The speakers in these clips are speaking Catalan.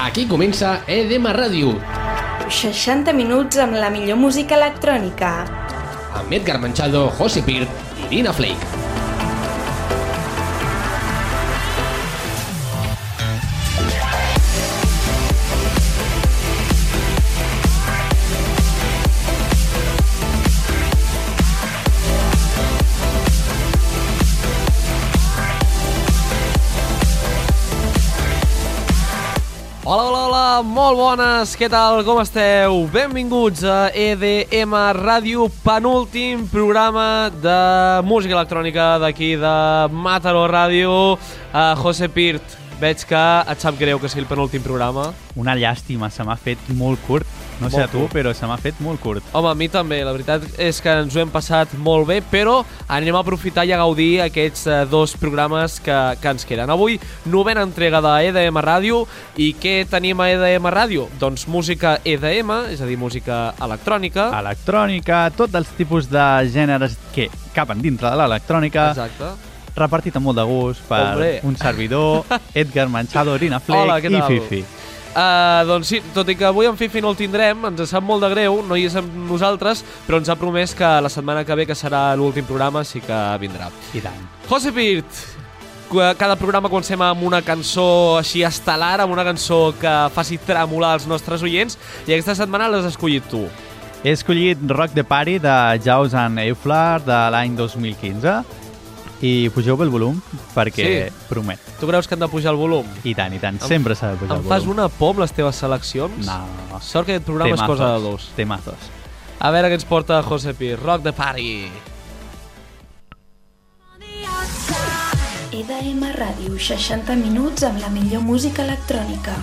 Aquí comença EDM Ràdio, 60 minuts amb la millor música electrònica. amb Edgar Manchado, José Pirt i Dina Flake. Molt bones, què tal, com esteu? Benvinguts a EDM Ràdio, penúltim programa de música electrònica d'aquí de Mataró Ràdio. Uh, José Pirt, veig que et sap greu que sigui el penúltim programa. Una llàstima, se m'ha fet molt curt. No sé a tu, curt. però se m'ha fet molt curt. Home, a mi també, la veritat és que ens ho hem passat molt bé, però anem a aprofitar i a gaudir aquests eh, dos programes que, que ens queden. Avui, novena entrega de EDM Ràdio, i què tenim a EDM Ràdio? Doncs música EDM, és a dir, música electrònica. Electrònica, tots els tipus de gèneres que capen dintre de l'electrònica, Exacte. repartit amb molt de gust per Hombre. un servidor, Edgar Manchado, Rina Fleck Hola, i? Fifi. Uh, doncs sí, tot i que avui en Fifi no el tindrem, ens sap molt de greu, no hi és amb nosaltres, però ens ha promès que la setmana que ve, que serà l'últim programa, sí que vindrà. I tant. José Pirt, qu- cada programa comencem amb una cançó així estel·lar, amb una cançó que faci tremolar els nostres oients, i aquesta setmana l'has escollit tu. He escollit Rock the Party de Jaws and Euflar de l'any 2015 i pugeu bé el volum perquè Sí. promet. Tu creus que han de pujar el volum? I tant, i tant. Em- Sempre s'ha de pujar Em el fas volum. una por amb les teves seleccions? No. Sort que aquest programa és cosa de dos. Temazos. A veure què ens porta José Pirt. Rock the Party. EDM Ràdio, 60 minuts amb la millor música electrònica.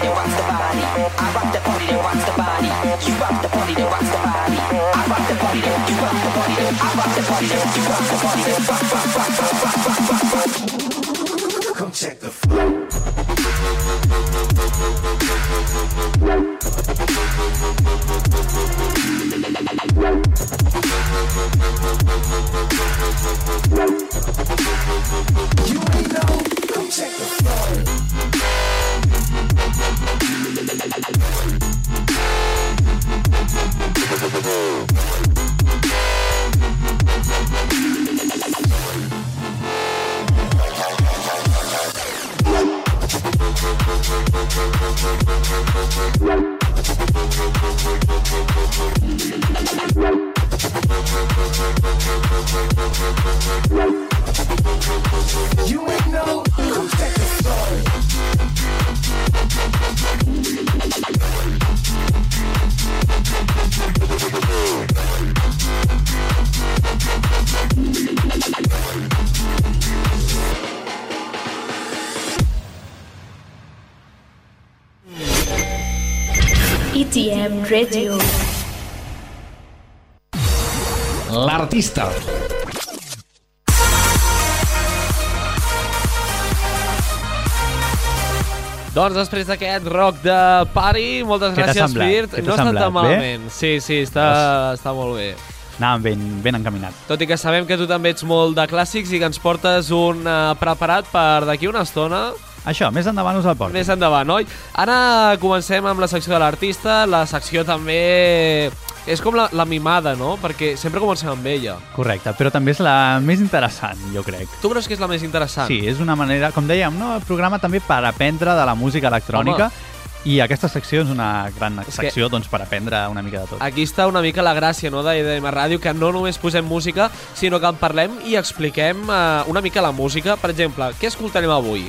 The. I rock the party the. You rock the party body. I rock the party you rock the party I rock the party you rock the party. Come check the. You Doncs després d'aquest rock de party, moltes Què gràcies, semblat? Pirt. Què t'ha No està semblat? tan Bé? malament. Sí, sí, està, està molt bé. Anàvem ben, ben encaminat. Tot i que sabem que tu també ets molt de clàssics i que ens portes un uh, preparat per d'aquí una estona, Això, més endavant us el porto. més endavant, oi? Ara comencem amb la secció de l'artista. La secció també és com la, la mimada, no? Perquè sempre comencem amb ella. Correcte, però també és la més interessant, jo crec. Tu creus que és la més interessant? Sí, és una manera, com dèiem, no? el programa també per aprendre de la música electrònica i aquesta secció és una gran que- secció doncs, per aprendre una mica de tot. Aquí està una mica la gràcia no, d'EDM Ràdio, que no només posem música, sinó que en parlem i expliquem eh, una mica la música. Per exemple, què escoltarem avui?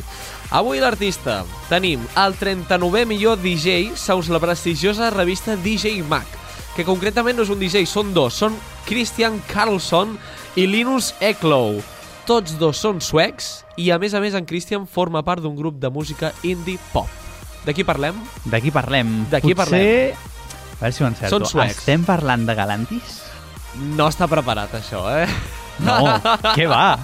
Avui l'artista tenim el 39è millor DJ segons la prestigiosa revista DJ Mag, que concretament no és un DJ, són dos, són Christian Carlson i Linus Eklow. Tots dos són suecs i a més a més en Christian forma part d'un grup de música indie pop. De qui parlem? D'aquí parlem. D'aquí Potser... A veure si ho encerto. Són suecs. Estem parlant de Galantis? No està preparat això, eh? No, què va?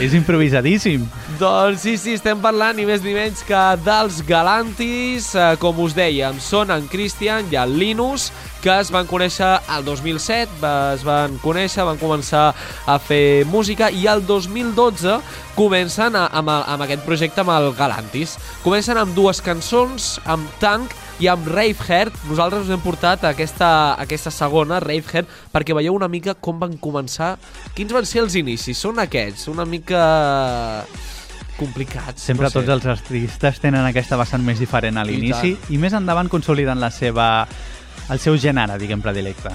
És improvisadíssim. Doncs sí, sí, estem parlant ni més ni menys que dels Galantis, eh, com us dèiem, són en Christian i en Linus, que es van conèixer al 2007, va- es van conèixer, van començar a fer música i al 2012 comencen a, amb, el- amb aquest projecte amb el Galantis. Comencen amb dues cançons, amb Tank i amb Raveheart. Nosaltres us hem portat aquesta, aquesta segona, Raveheart, perquè veieu una mica com van començar, quins van ser els inicis. Són aquests, una mica complicats. Sempre no sé. tots els artistes tenen aquesta vessant més diferent a l'inici i, més endavant consoliden la seva, el seu gènere, diguem, predilecte.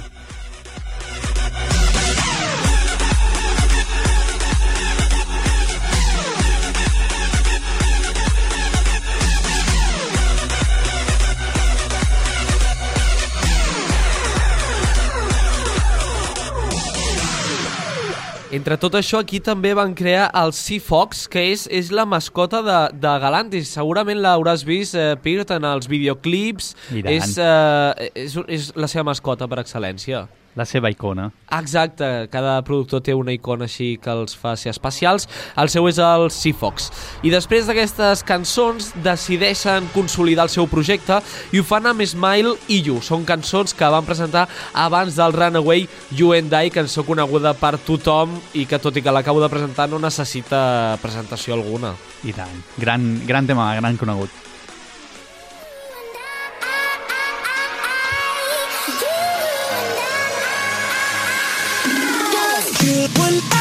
Entre tot això, aquí també van crear el Sea Fox, que és, és la mascota de, de Galantis. Segurament l'hauràs vist, eh, Pirt, en els videoclips. És, eh, és, és la seva mascota per excel·lència. La seva icona. Exacte, cada productor té una icona així que els fa ser especials. El seu és el Sea Fox. I després d'aquestes cançons decideixen consolidar el seu projecte i ho fan amb Smile i You. Són cançons que van presentar abans del Runaway You and I, cançó coneguda per tothom i que tot i que l'acabo de presentar no necessita presentació alguna. I tant. Gran, gran tema, gran conegut. good when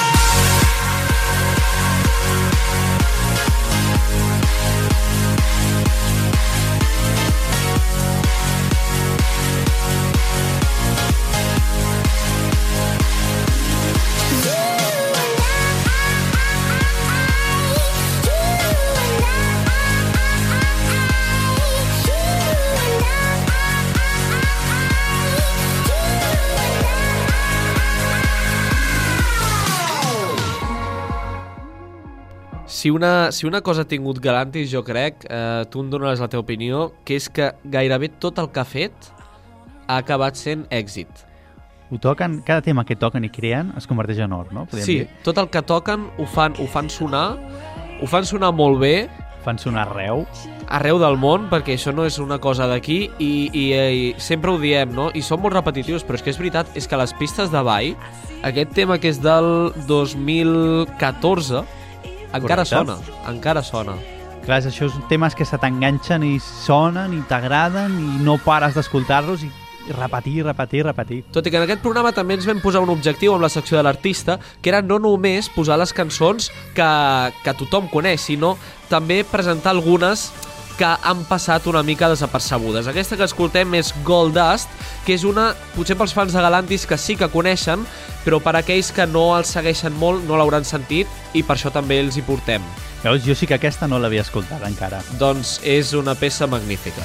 Si una, si una cosa ha tingut Galantis, jo crec, eh, tu em donaràs la teva opinió, que és que gairebé tot el que ha fet ha acabat sent èxit. Ho toquen, cada tema que toquen i creen es converteix en or, no? Podríem Sí, dir. tot el que toquen ho fan, ho fan sonar, ho fan sonar molt bé Fan sonar arreu. arreu del món, perquè això no és una cosa d'aquí i, i, i sempre ho diem, no? I som molt repetitius, però és que és veritat, és que les pistes de ball, aquest tema que és del 2014, encara sona, encara sona. Clar, és això, són temes que se t'enganxen i sonen i t'agraden i no pares d'escoltar-los i repetir, repetir, repetir. Tot i que en aquest programa també ens vam posar un objectiu amb la secció de l'artista, que era no només posar les cançons que, que tothom coneix, sinó també presentar algunes que han passat una mica desapercebudes. Aquesta que escoltem és Gold Dust, que és una, potser pels fans de Galantis que sí que coneixen, però per aquells que no els segueixen molt no l'hauran sentit i per això també els hi portem. Veus, jo sí que aquesta no l'havia escoltat encara. Doncs és una peça magnífica.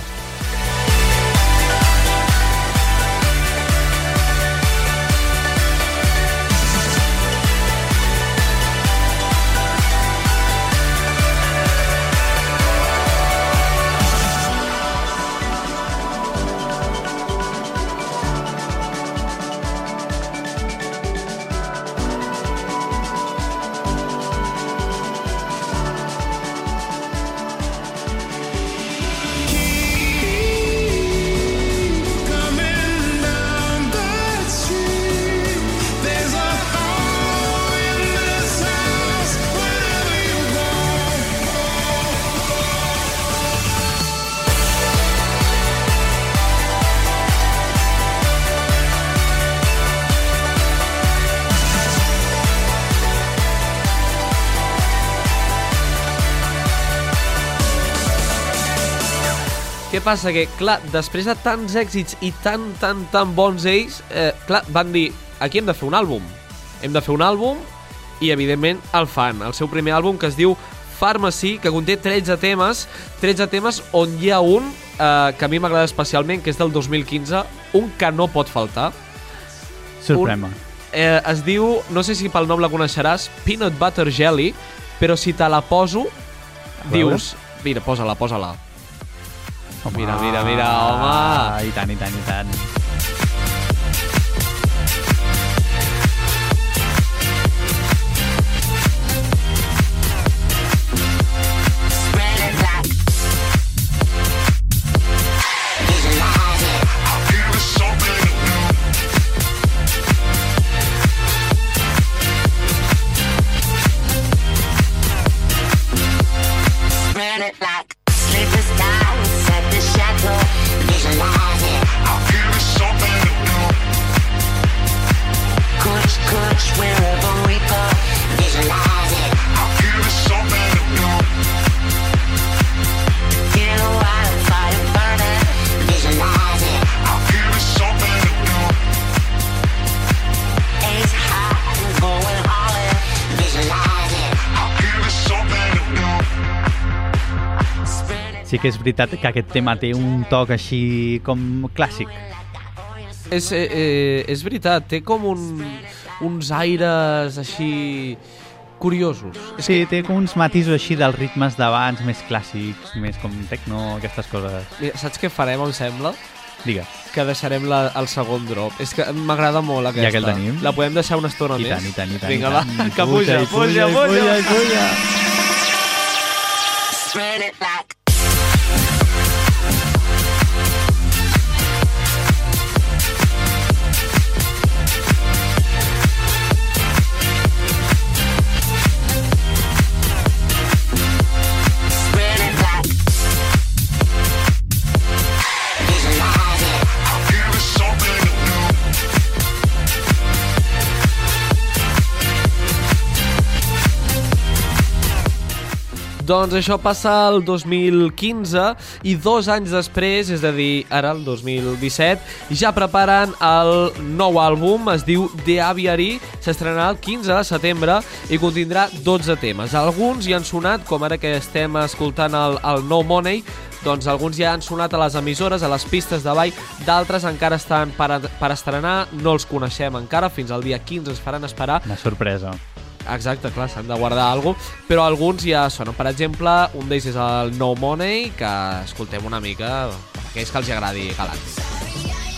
Què passa? Que, clar, després de tants èxits i tan, tan, tan bons ells, eh, clar, van dir, aquí hem de fer un àlbum. Hem de fer un àlbum i, evidentment, el fan. El seu primer àlbum, que es diu Pharmacy, que conté 13 temes, 13 temes on hi ha un eh, que a mi m'agrada especialment, que és del 2015, un que no pot faltar. Sorprema. Eh, es diu, no sé si pel nom la coneixeràs, Peanut Butter Jelly, però si te la poso, dius... Mira, posa-la, posa-la. Home. Mira, mira, mira, home. Ah, I tant, i tant, i Sí que és veritat que aquest tema té un toc així com clàssic. És, eh, eh, és veritat, té com un, uns aires així curiosos. És Sí, té com uns matisos així dels ritmes d'abans, més clàssics, més com techno, aquestes coses. Mira, saps què farem, em sembla? Digues. Que deixarem la, el segon drop. És que m'agrada molt aquesta. Ja que el tenim. La podem deixar una estona I més? tant, i tant, i tant. Vinga, i va, que puja, i puja, i puja. i puja. Doncs això passa el 2015 i dos anys després, és a dir, ara el 2017, ja preparen el nou àlbum, es diu The Aviary, s'estrenarà el 15 de setembre i contindrà 12 temes. Alguns hi han sonat, com ara que estem escoltant el, el No Money, doncs alguns ja han sonat a les emissores, a les pistes de ball, d'altres encara estan per, per estrenar, no els coneixem encara, fins al dia 15 es faran esperar, Una sorpresa. Exacte, clar, s'han de guardar alguna cosa, però alguns ja sonen. Per exemple, un d'ells és el No Money, que escoltem una mica, per aquells que els agradi galant.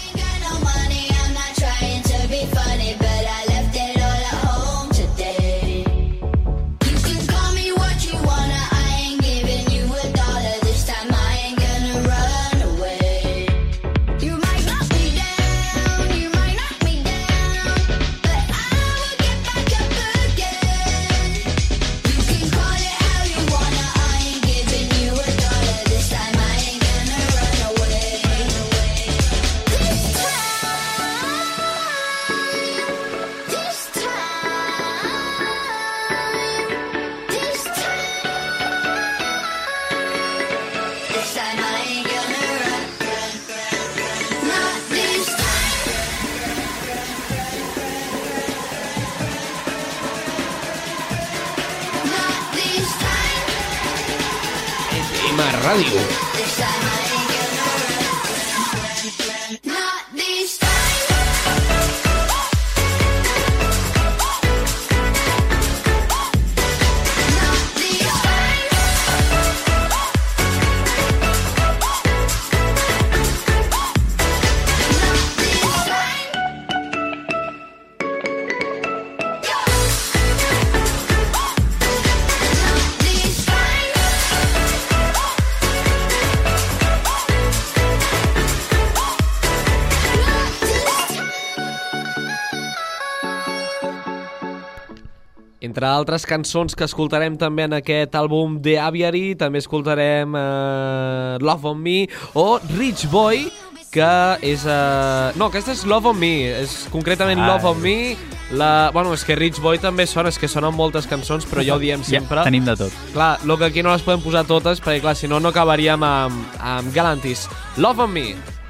Entre altres cançons que escoltarem també en aquest àlbum The Aviary, també escoltarem eh, Love on Me o Rich Boy, que és... Uh... No, aquesta és Love on Me, és concretament Ah. Love on Me. La... Bueno, és que Rich Boy també sona, és que sonen moltes cançons, però ja ho diem sempre. Ja, tenim de tot. Clar, el que aquí no les podem posar totes, perquè clar, si no, no acabaríem amb, amb Galantis. Love on Me.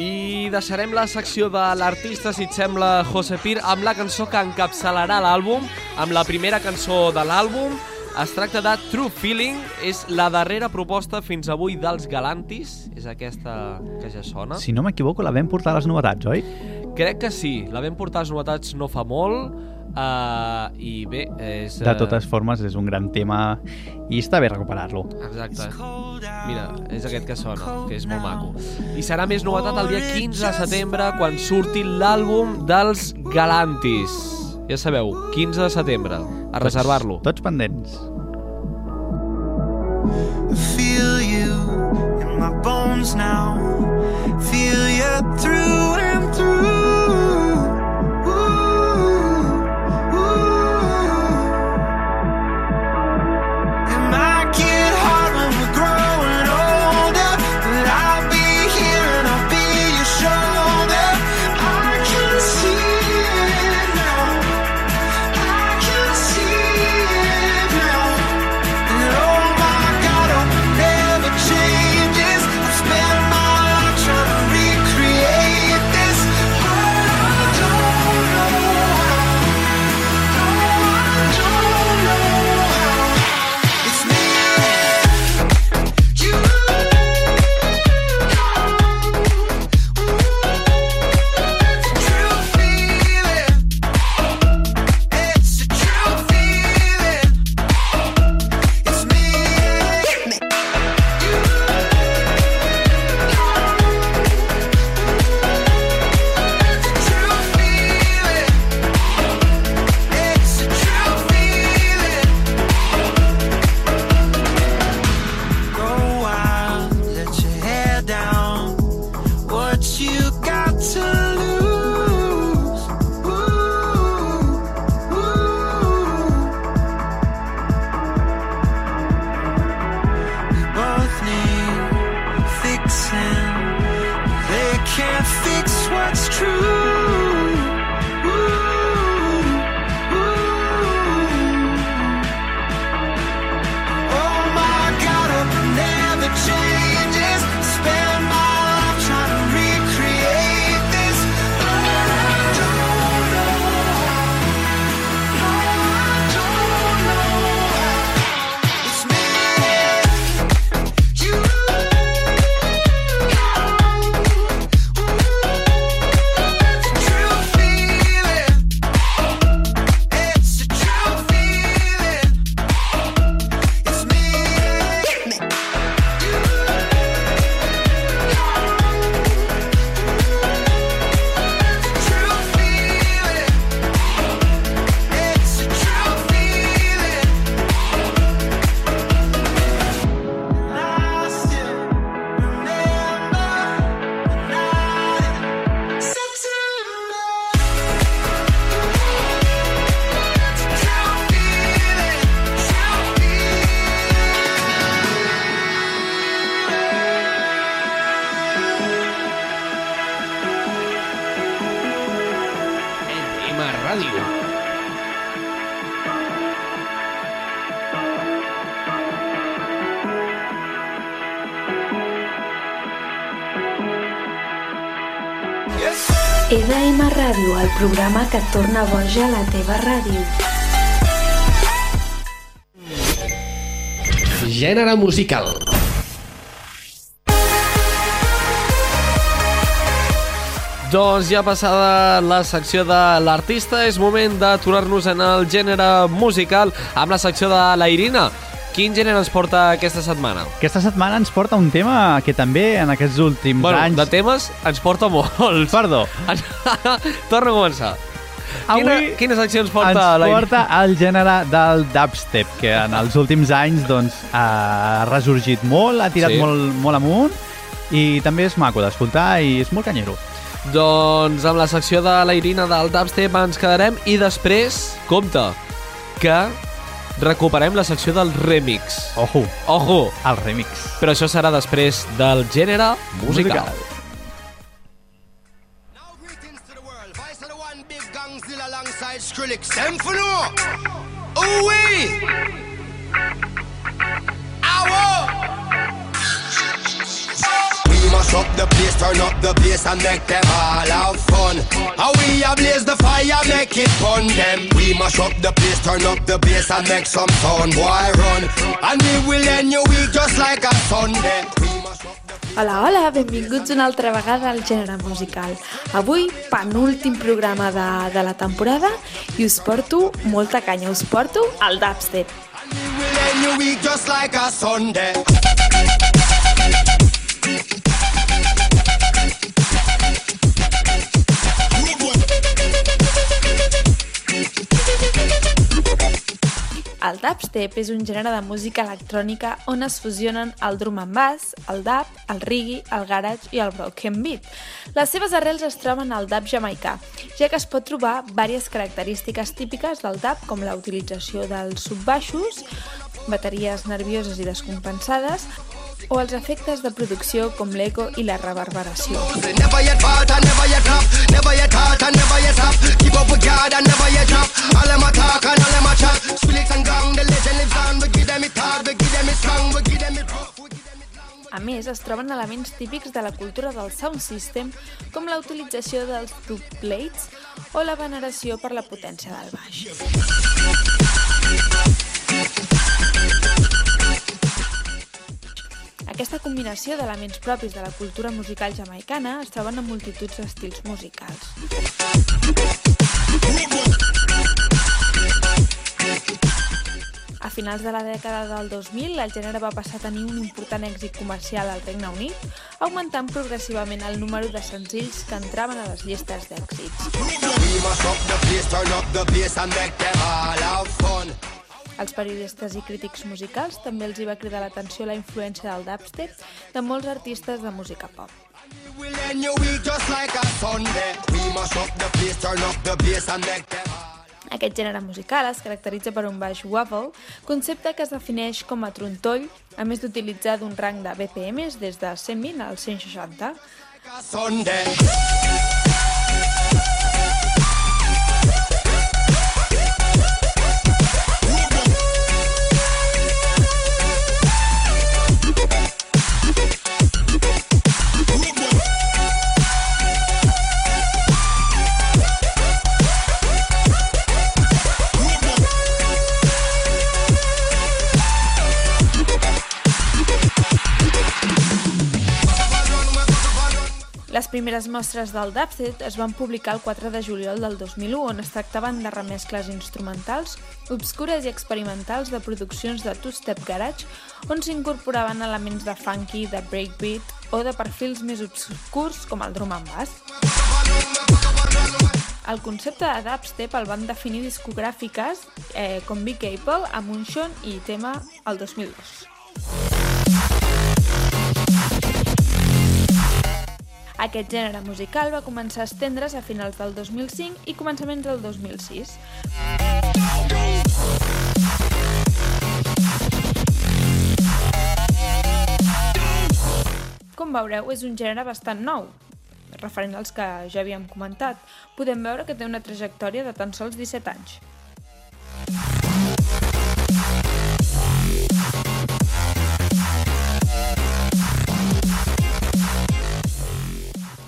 I deixarem la secció de l'artista, si et sembla, José Pir, amb la cançó que encapçalarà l'àlbum, amb la primera cançó de l'àlbum. Es tracta de True Feeling, és la darrera proposta fins avui dels Galantis, és aquesta que ja sona. Si no m'equivoco, la vam portar a les novetats, oi? Crec que sí, la vam portar a les novetats no fa molt, uh, i bé, és... De eh, totes formes, és un gran tema i està bé recuperar-lo. Exacte. Mira, és aquest que sona, que és molt maco. I serà més novetat el dia 15 de setembre, quan surti l'àlbum dels Galantis. Ja sabeu, 15 de setembre, a reservar-lo. Tots pendents. feel you in my bones now. Feel you through programa que et torna boja la teva ràdio. Gènere musical. Doncs ja passada la secció de l'artista, és moment d'aturar-nos en el gènere musical amb la secció de la Irina. Quin gènere ens porta aquesta setmana? Aquesta setmana ens porta un tema que també en aquests últims Bueno, anys... de temes ens porta molts. Perdó. Torna a començar. Avui quina secció ens porta ens la porta el gènere del dubstep, que en els últims anys doncs, ha ressorgit molt, ha tirat sí. molt, molt amunt i també és maco d'escoltar i és molt canyero. Doncs amb la secció de la Irina del dubstep ens quedarem i després, compte, que recuperem la secció del remix. Ojo, Ojo! el remix. Però això serà després del gènere musical. Alongside Skrillex. Them for no. Ooh wee. Up the place, turn up the bass and make them all have fun. How we a blaze the fire, make it fun them. We mash up the place, turn up the bass and make some sound, boy run. And we will end your week just like a Sunday. Hola, hola, benvinguts una altra vegada al gènere musical. Avui, penúltim programa de, de la temporada i us porto molta canya, us porto al dubstep. We will end your week just like a Sunday. El dubstep és un gènere de música electrònica on es fusionen el drum and bass, el dub, el reggae, el garage i el broken beat. Les seves arrels es troben al dub jamaicà, ja que es pot trobar diverses característiques típiques del dub com la utilització dels subbaixos, bateries nervioses i descompensades, o els efectes de producció com l'eco i la reverberació. A més, es troben elements típics de la cultura del sound system, com la utilització dels tube plates o la veneració per la potència del baix. Aquesta combinació d'elements propis de la cultura musical jamaicana es troben en multituds d'estils musicals. A finals de la dècada del 2000, el gènere va passar a tenir un important èxit comercial al Regne Unit, augmentant progressivament el número de senzills que entraven a les llistes d'èxits. Els periodistes i crítics musicals també els hi va cridar l'atenció la influència del dubstep de molts artistes de música pop. Aquest gènere musical es caracteritza per un baix waffle, concepte que es defineix com a trontoll, a més d'utilitzar d'un rang de BPMs des de 120 als 160. like a Sunday. Primeres mostres del dubstep es van publicar el 4 de juliol del 2001, on es tractaven de remescles instrumentals, obscures i experimentals de produccions de two-step garage, on s'incorporaven elements de funky, de breakbeat o de perfils més obscurs com el drum and bass. El concepte de dubstep el van definir discogràfiques eh, com Big Apple, Amuntion i Tema el 2002. Aquest gènere musical va començar a estendre's a finals del 2005 i començaments del 2006. Com veureu, és un gènere bastant nou, referent als que ja havíem comentat. Podem veure que té una trajectòria de tan sols 17 anys.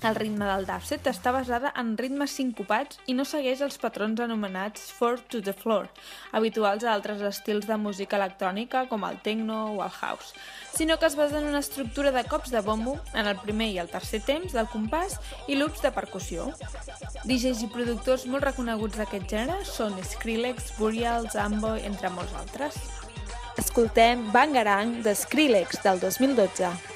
El ritme del dubstep està basada en ritmes sincopats i no segueix els patrons anomenats four to the floor, habituals a altres estils de música electrònica com el techno o el house, sinó que es basa en una estructura de cops de bombo en el primer i el tercer temps del compàs i loops de percussió. DJs i productors molt reconeguts d'aquest gènere són Skrillex, Burial, Zambo, entre molts altres. Escoltem Bangarang de Skrillex del 2012.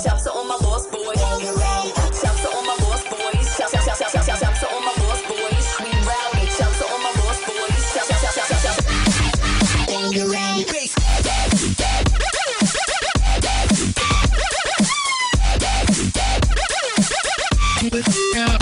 shout shout to all my lost boys. Shout to all my lost boys. Shout shout shout shout shout shout shout to all my lost boys. We rowdy, shout to all my lost boys. Shout shout shout shout shout shout. Still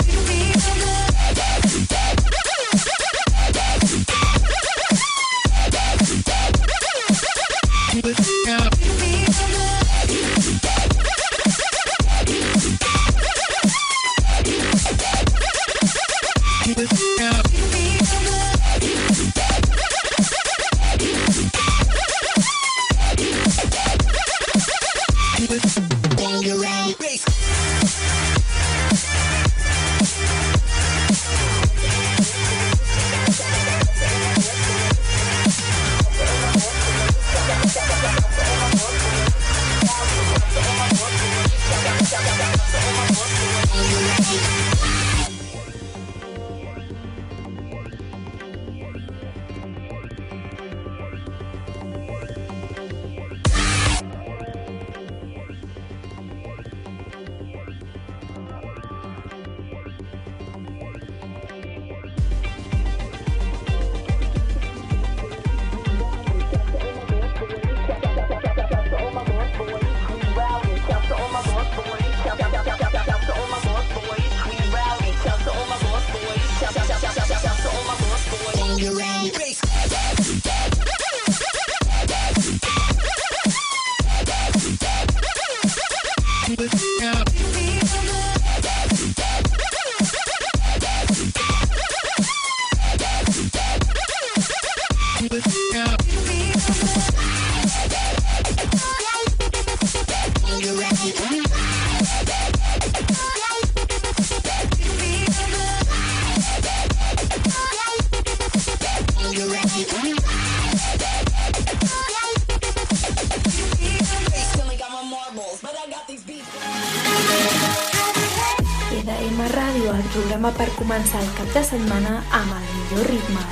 programa per començar el cap de setmana amb el millor ritme.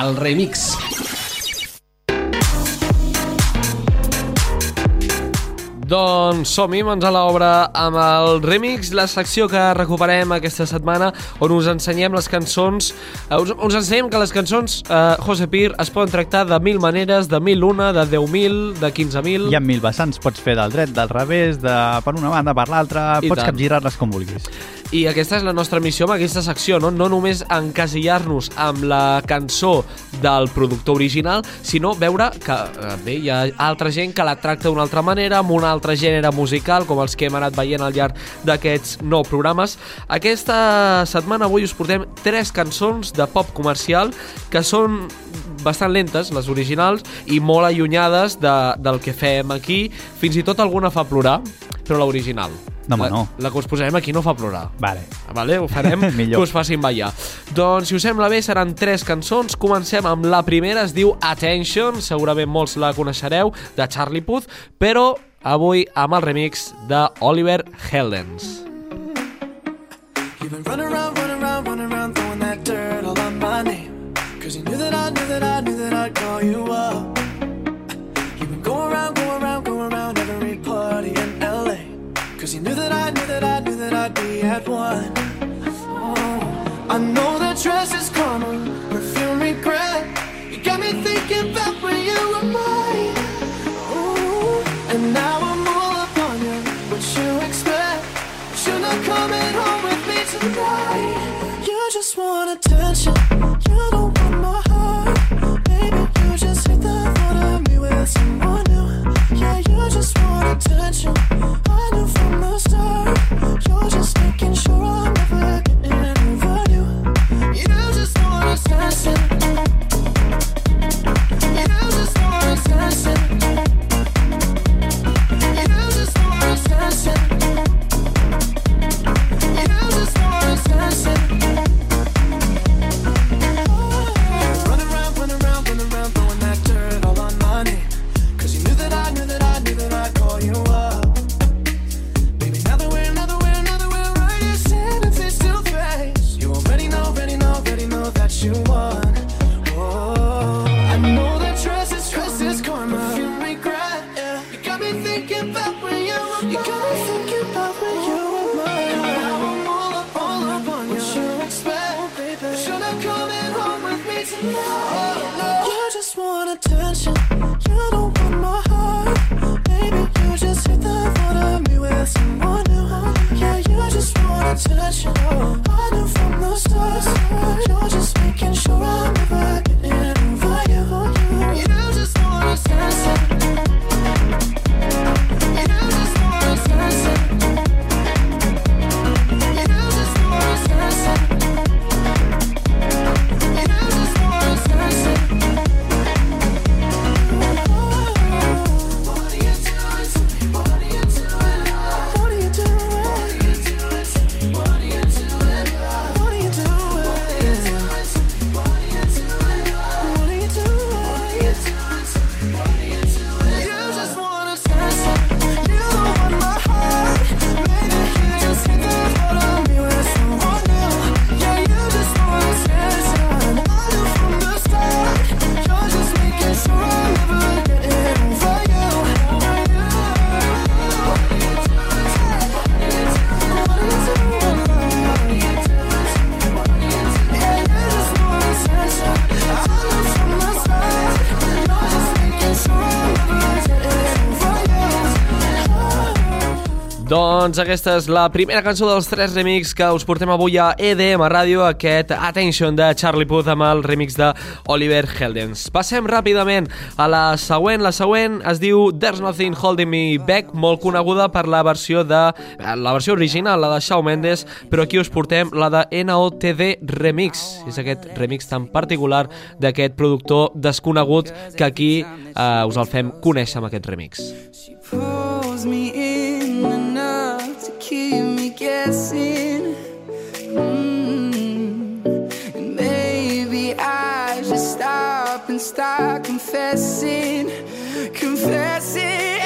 El remix. Doncs som-hi, mans a l'obra amb el remix, la secció que recuperem aquesta setmana on us ensenyem les cançons eh, us, us ensenyem que les cançons eh, José Pir es poden tractar de mil maneres, de mil una, de 10.000, de 15.000 Hi ha mil vessants, pots fer del dret, del revés, de per una banda, per l'altra, pots capgirar-les com vulguis. I aquesta és la nostra missió amb aquesta secció, no, no només encasillar-nos amb la cançó del productor original, sinó veure que eh, bé, hi ha altra gent que la tracta d'una altra manera, amb un altre gènere musical, com els que hem anat veient al llarg d'aquests nou programes. Aquesta setmana avui us portem tres cançons de pop comercial que són bastant lentes, les originals, i molt allunyades de, del que fem aquí. Fins i tot alguna fa plorar, però l'original. No, home, la, no. La que us posarem aquí no fa plorar. Vale. Vale, ho farem Millor. que us facin ballar. Doncs, si us sembla bé, seran tres cançons. Comencem amb la primera, es diu Attention, segurament molts la coneixereu, de Charlie Puth, però avui amb el remix de Oliver Heldens. You've been running around, running around, running around, throwing that dirt all on my name. Cause you knew that I knew that I knew that I'd call you up. You've been going around, going around, going around you knew that I knew that I knew that I'd be at one. Oh, I know that dress is karma, perfume regret. You got me thinking back when you were mine. Doncs aquesta és la primera cançó dels tres remix que us portem avui a EDM Ràdio, aquest Attention de Charlie Puth amb el remix de Oliver Heldens. Passem ràpidament a la següent. La següent es diu There's Nothing Holding Me Back, molt coneguda per la versió de la versió original, la de Shawn Mendes, però aquí us portem la de NOTD Remix. És aquest remix tan particular d'aquest productor desconegut que aquí eh, us el fem conèixer amb aquest remix. pulls me in start confessing, confessing.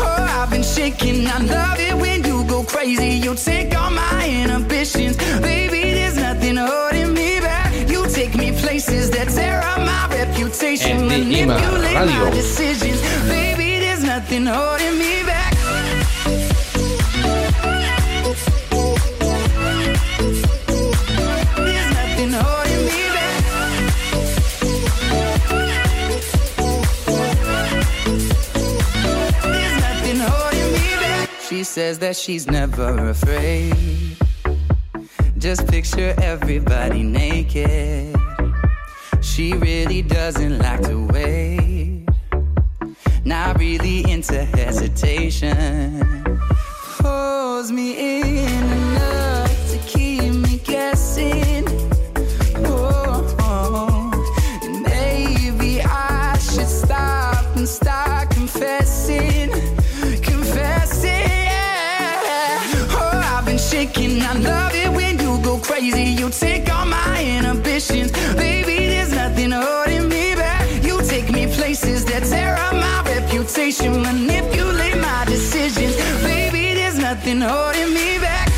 Oh, I've been shaking. I love it when you go crazy. You take all my inhibitions, baby. There's nothing holding me back. You take me places that tear up my reputation, manipulate my Radio. decisions, baby. There's nothing holding me back. Says that she's never afraid. Just picture everybody naked. She really doesn't like to wait. Not really into hesitation. Pulls me in back.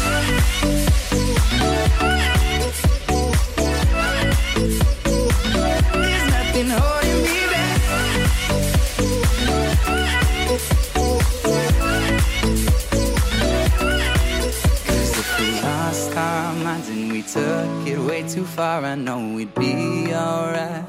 There's nothing holding me back. Cause if we lost our minds and we took it way too far, I know we'd be alright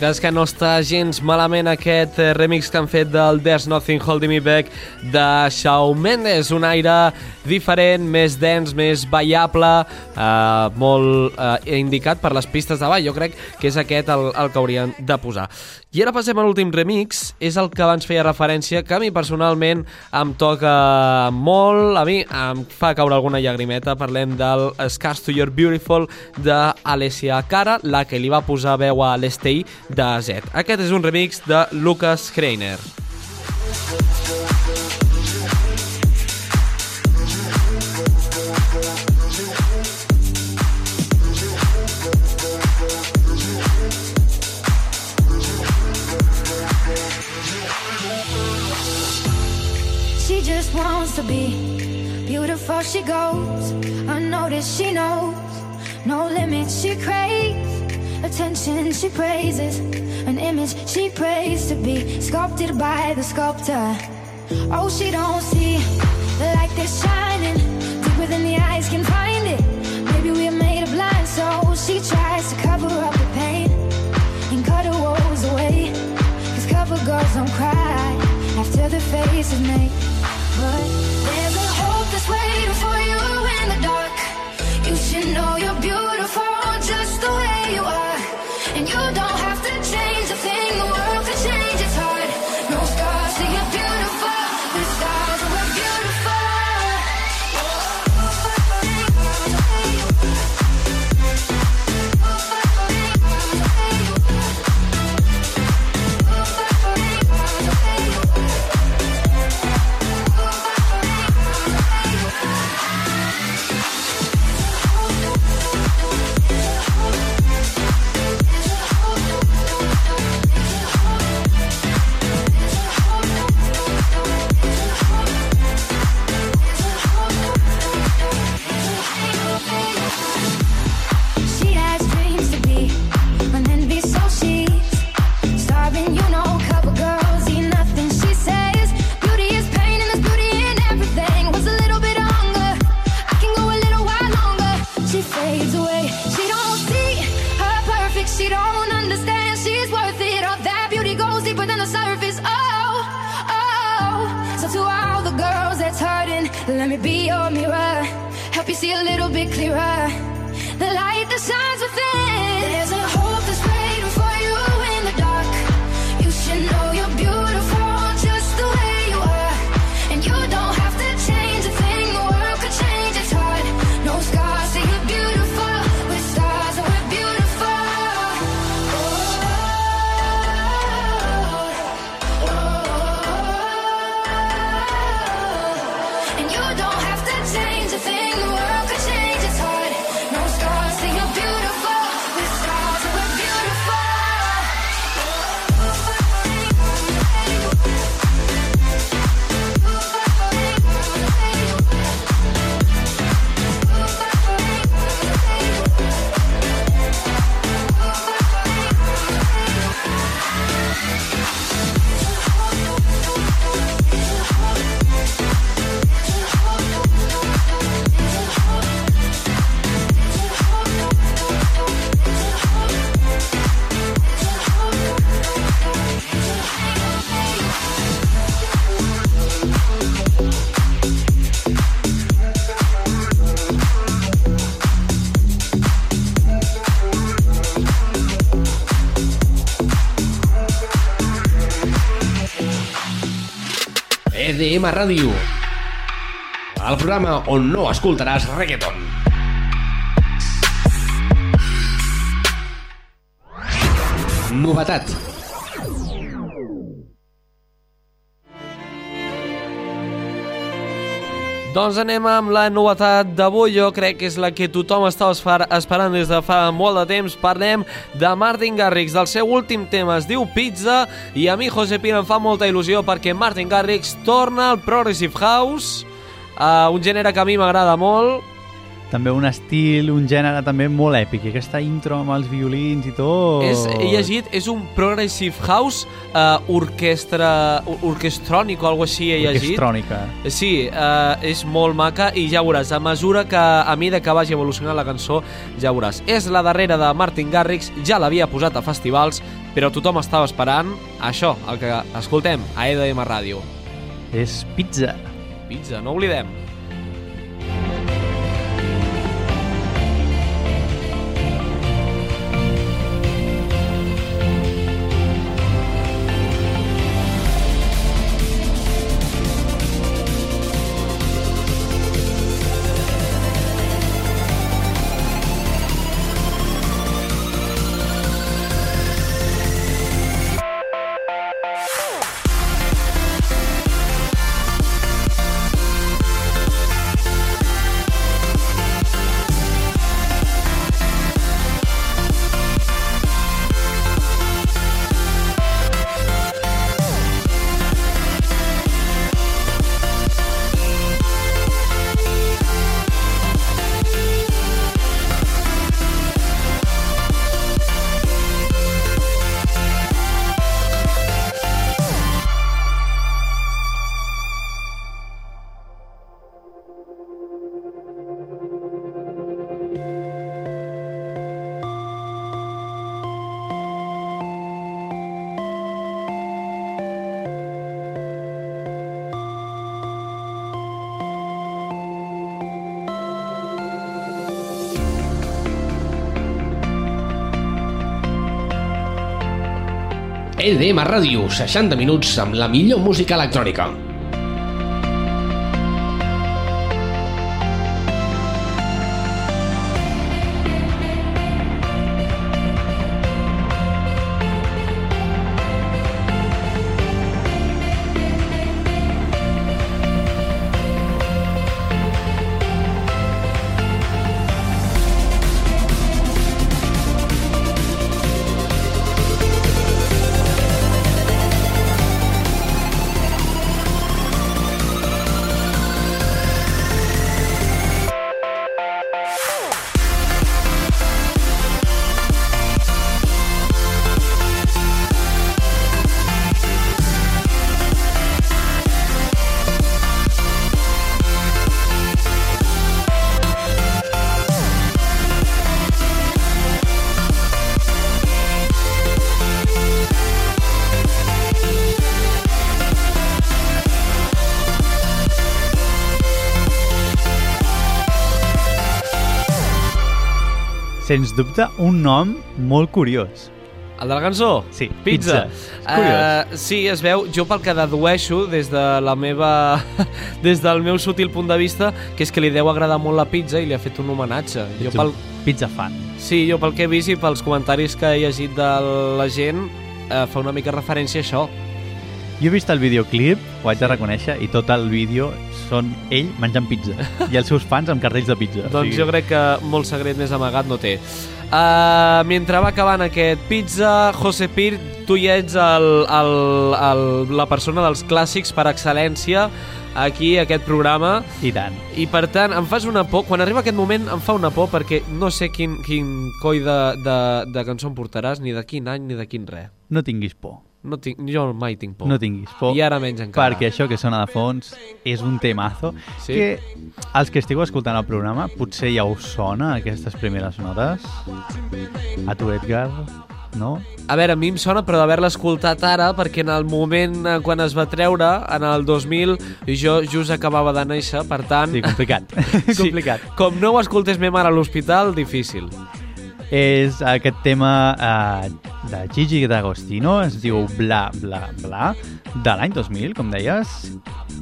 veritat és que no està gens malament aquest eh, remix que han fet del There's Nothing Holding Me Back de Shawn Mendes, un aire diferent, més dens, més ballable, eh, molt eh, indicat per les pistes de ball. Jo crec que és aquest el, el que haurien de posar. I ara passem a l'últim remix, és el que abans feia referència, que a mi personalment em toca molt, a mi em fa caure alguna llagrimeta, parlem del Scars to Your Beautiful d'Alessia Cara, la que li va posar veu a l'Estei de Z. Aquest és un remix de Lucas Kreiner. She wants to be beautiful. She goes unnoticed. She knows no limits. She craves attention. She praises an image. She prays to be sculpted by the sculptor. Oh, she don't see the light that's shining deeper than the eyes can find it. Maybe we're made of blind souls. She tries to cover up the pain and cut her woes away. Cause cover girls don't cry after the face is made heart. EDM Ràdio. El programa on no escoltaràs reggaeton. Novetat. Doncs anem amb la novetat d'avui, jo crec que és la que tothom estava esper- esperant des de fa molt de temps. Parlem de Martin Garrix, del seu últim tema es diu Pizza, i a mi, José Pina, em fa molta il·lusió perquè Martin Garrix torna al Progressive House, uh, un gènere que a mi m'agrada molt, També un estil, un gènere també molt èpic. I aquesta intro amb els violins i tot... És, he llegit, és un Progressive House uh, orquestra, or- orquestrònic o alguna així he llegit. Orquestrònica. Sí, uh, és molt maca i ja veuràs, a mesura que a mida que vagi evolucionant la cançó, ja veuràs. És la darrera de Martin Garrix, ja l'havia posat a festivals, però tothom estava esperant això, el que escoltem a EDM Ràdio. És pizza. Pizza, no oblidem. EDM Ràdio, 60 minuts amb la millor música electrònica. Sens dubte, un nom molt curiós. El de la cançó? Sí, Pizza. pizza. Uh, sí, es veu, jo pel que dedueixo des de la meva... des del meu sutil punt de vista, que és que li deu agradar molt la pizza i li ha fet un homenatge. Jo Ets pel, pizza fan. sí, jo pel que he vist i pels comentaris que he llegit de la gent, uh, fa una mica referència a això. Jo he vist el videoclip, ho haig de reconèixer, i tot el vídeo són ell menjant pizza. I els seus fans amb cartells de pizza. Doncs jo crec que molt secret més amagat no té. Uh, mentre va acabant aquest pizza, José Pir, tu ja ets el, el, el, la persona dels clàssics per excel·lència aquí, a aquest programa. I tant. I per tant, em fas una por, quan arriba aquest moment em fa una por perquè no sé quin, quin coi de, de, de cançó em portaràs, ni de quin any ni de quin res. No tinguis por. No tinc, jo mai tinc por. No tinguis por. I ara menys encara. Perquè això que sona de fons és un temazo Sí. que els que estigueu escoltant el programa potser ja us sona aquestes primeres notes. A tu, Edgar, no? A veure, a mi em sona però d'haver-la escoltat ara perquè en el moment eh, quan es va treure, en el 2000, jo just acabava de néixer, per tant... Sí, complicat. complicat. Com no ho escoltés me mare a l'hospital, difícil. És aquest tema eh, de Gigi D'Agostino, es diu Bla Bla Bla, de l'any 2000, com deies,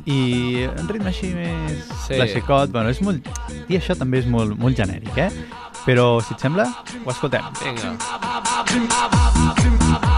i un ritme així més Sí. classicot, bueno, és molt... I això també és molt, molt genèric, eh? Però, si et sembla, ho escoltem. Vinga. EDM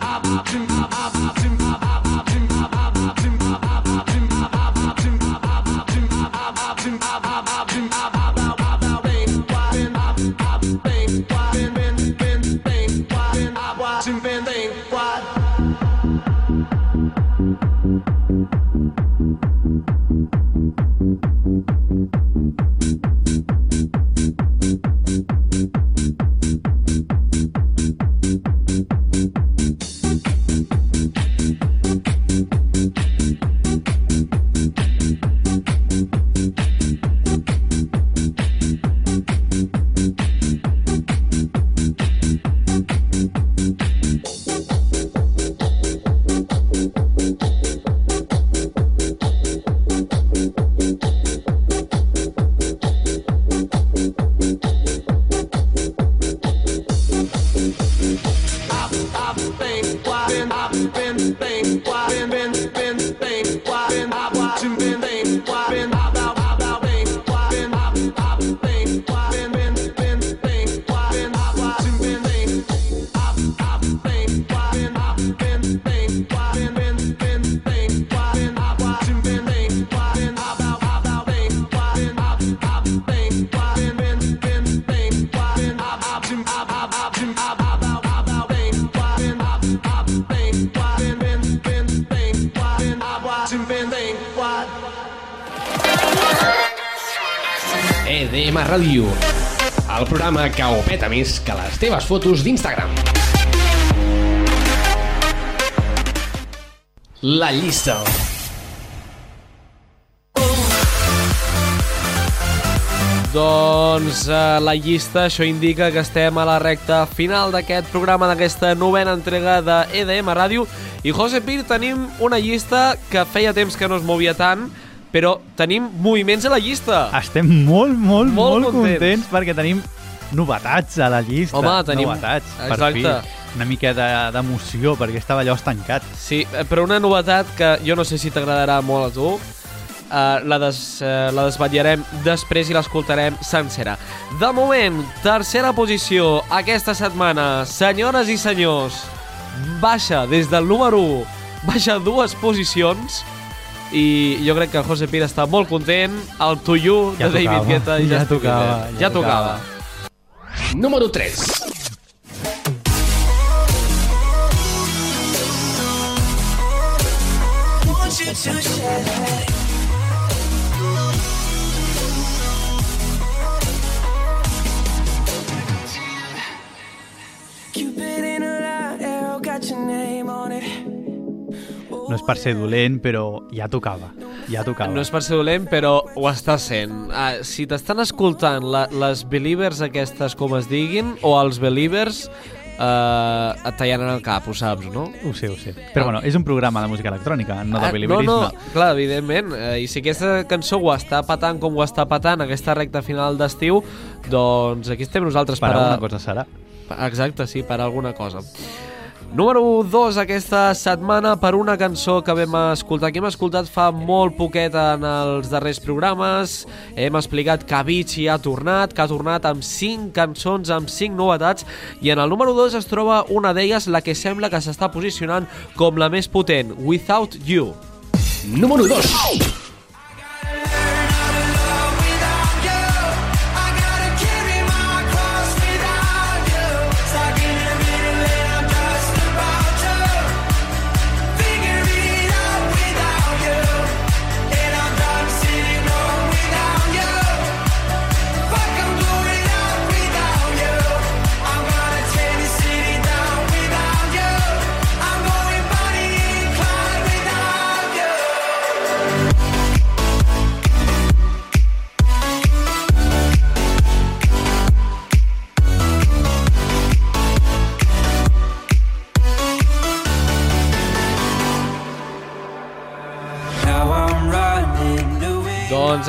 Ràdio, el programa que ho peta més que les teves fotos d'Instagram. La llista. Doncs eh, la llista, això indica que estem a la recta final d'aquest programa, d'aquesta novena entrega de EDM Ràdio. I José Pir, tenim una llista que feia temps que no es movia tant, però tenim moviments a la llista. Estem molt, molt, Molt molt, contents. contents. perquè tenim novetats a la llista. Home, tenim- Novetats, per Exacte. fi. Una mica de- d'emoció, perquè estava allò estancat. Sí, eh, però una novetat que jo no sé si t'agradarà molt a tu, Uh, la, des, uh, la desvetllarem després i l'escoltarem sencera. De moment, tercera posició aquesta setmana. Senyores i senyors, baixa des del número 1, baixa dues posicions i jo crec que José Pira està molt content. El To You Ja de David tocava, Guetta i ja Justin tocava, ja Ja tocava. Número 3. Want you to share. No és per ser dolent, però ja tocava. Ja tocava. No és per ser dolent, però ho està sent. Ah, si t'estan escoltant la, les believers aquestes, com es diguin, o els believers, eh, et tallaran el cap, ho saps, no? Ho sé, ho sé. Però bueno, és un programa de música electrònica, no de Ah, no, believerisme. no, clar, evidentment. Eh, I si aquesta cançó ho està patant com ho està patant aquesta recta final d'estiu, doncs aquí estem nosaltres Per per, a- alguna cosa serà. Exacte, sí, per alguna cosa. Número 2 aquesta setmana per una cançó que vam escoltar, que hem escoltat fa molt poquet en els darrers programes. Hem explicat que Avicii ha tornat, que ha tornat amb 5 cançons, amb 5 novetats, i en el número 2 es troba una d'elles, la que sembla que s'està posicionant com la més potent, Without You. Número 2.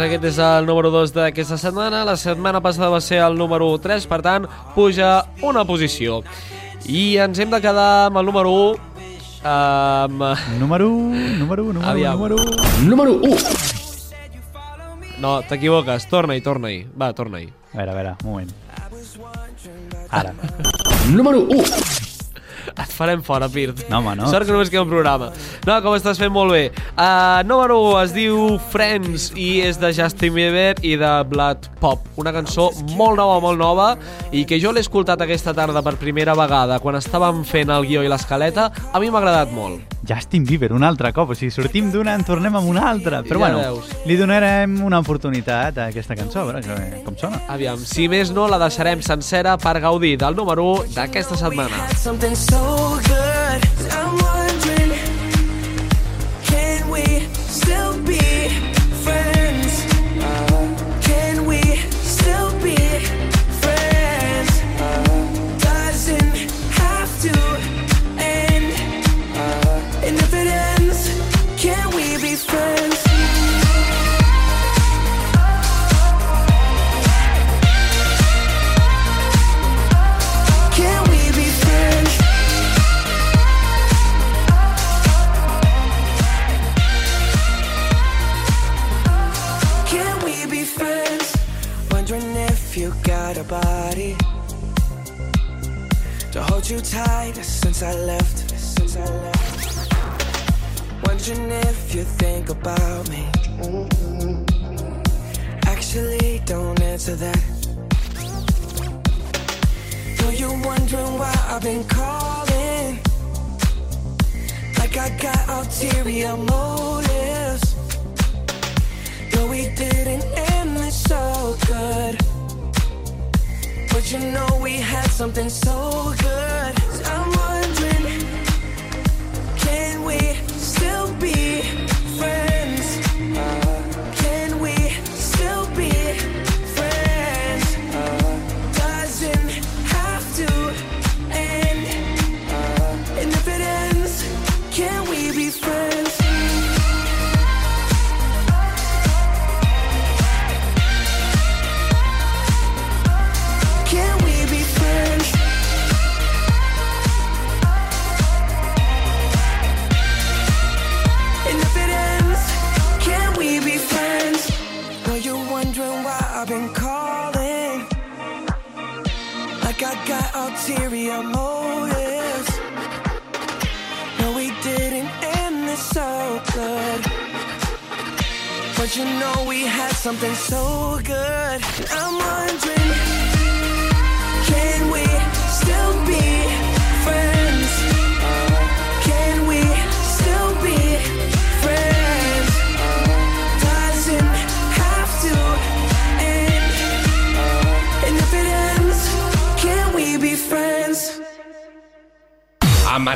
Aquest és el número 2 d'aquesta setmana. La setmana passada va ser el número 3, per tant, puja una posició. I ens hem de quedar amb el número 1. Um... Número 1, número 1, número 1, Aviam. número 1. Número 1. No, t'equivoques. Torna-hi, torna-hi. Va, torna-hi. A veure, a veure, un moment. Ara. Número 1. Et farem fora, Pirt. No, home, no. Sort que només queda un programa. No, com estàs fent molt bé. Uh, número 1 es diu Friends i és de Justin Bieber i de Blood Pop. Una cançó molt nova, molt nova i que jo l'he escoltat aquesta tarda per primera vegada quan estàvem fent el guió i l'escaleta. A mi m'ha agradat molt. Justin Bieber, un altre cop. O sigui, sortim d'una, en tornem amb una altra. Però Ja bueno, veus. li donarem una oportunitat a aquesta cançó, a veure com sona. Aviam, si més no, la deixarem sencera per gaudir del número 1 d'aquesta setmana. Something so good. You got a body to hold you tight since I left. Since I left. Wondering if you think about me. Actually, don't answer that. Know you're wondering why I've been calling. Like I got ulterior motives. No, we didn't end this so good. But you know we had something so good. So I'm wondering,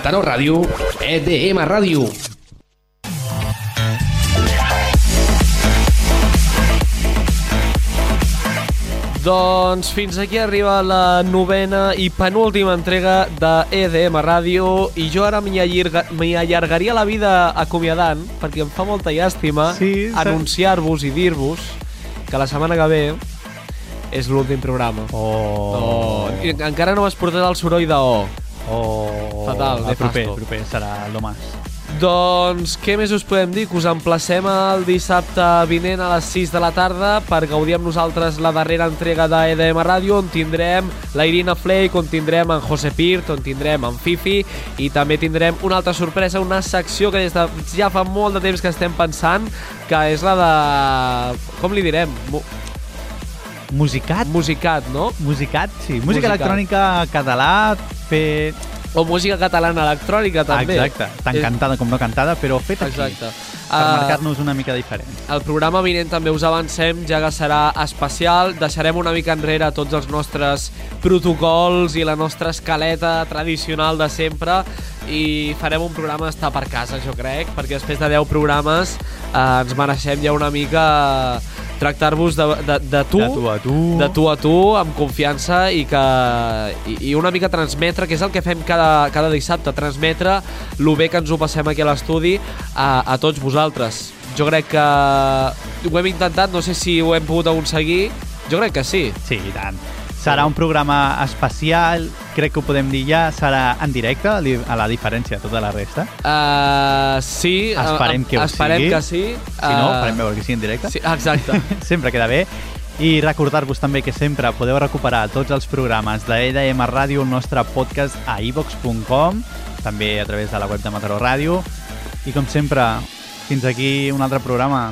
Mataró Ràdio, EDM Ràdio. Doncs fins aquí arriba la novena i penúltima entrega de EDM Ràdio i jo ara m'hi allarga, allargaria la vida acomiadant perquè em fa molta llàstima Sí, anunciar-vos i dir-vos que la setmana que ve és l'últim programa. Oh. Oh. I encara no m'has portat el soroll de O. Oh. Fatal, el proper, proper serà lo más. Doncs què més us podem dir? Que us emplacem el dissabte vinent a les 6 de la tarda per gaudir amb nosaltres la darrera entrega d'EDM Ràdio on tindrem la Irina Flake, on tindrem en José Pirt, on tindrem en Fifi i també tindrem una altra sorpresa, una secció que des de ja fa molt de temps que estem pensant que és la de... com li direm? Mu Musicat? Musicat, no? Musicat, sí. Música Musicat. electrònica català, fer... O música catalana electrònica, també. Exacte, tant cantada com no cantada, però feta aquí. Exacte. Per Ah, marcar-nos una mica diferent. El programa vinent també us avancem, ja que serà especial. Deixarem una mica enrere tots els nostres protocols i la nostra escaleta tradicional de sempre i farem un programa d'estar per casa, jo crec, perquè després de 10 programes eh, ens mereixem ja una mica tractar-vos de, de, de tu, De tu a tu. de tu a tu, amb confiança i, que, i, i una mica transmetre, que és el que fem cada, cada dissabte, transmetre lo bé que ens ho passem aquí a l'estudi a, a tots vosaltres. jo crec que ho hem intentat, no sé si ho hem pogut aconseguir. Jo crec que sí. Sí, i tant. Serà un programa especial, crec que ho podem dir ja, serà en directe, a la diferència de tota la resta. Uh, sí, Esperem que ho esperem sigui. que sí. Si no, farem veure que sigui en directe. Sí, exacte. sempre queda bé. I recordar-vos també que sempre podeu recuperar tots els programes de EDM Ràdio, el nostre podcast a ivox.com, també a través de la web de Mataró Ràdio. I com sempre, fins aquí un altre programa.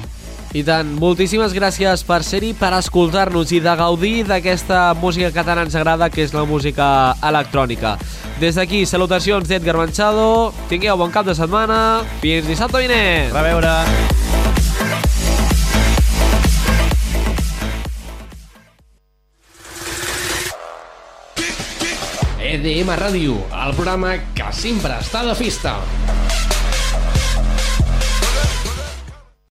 I tant, moltíssimes gràcies per ser-hi, per escoltar-nos i de gaudir d'aquesta música que tant ens agrada, que és la música electrònica. Des d'aquí, salutacions d'Edgar Manchado, tingueu bon cap de setmana, fins dissabte vinent! A veure! EDM Ràdio, el programa que sempre està de festa.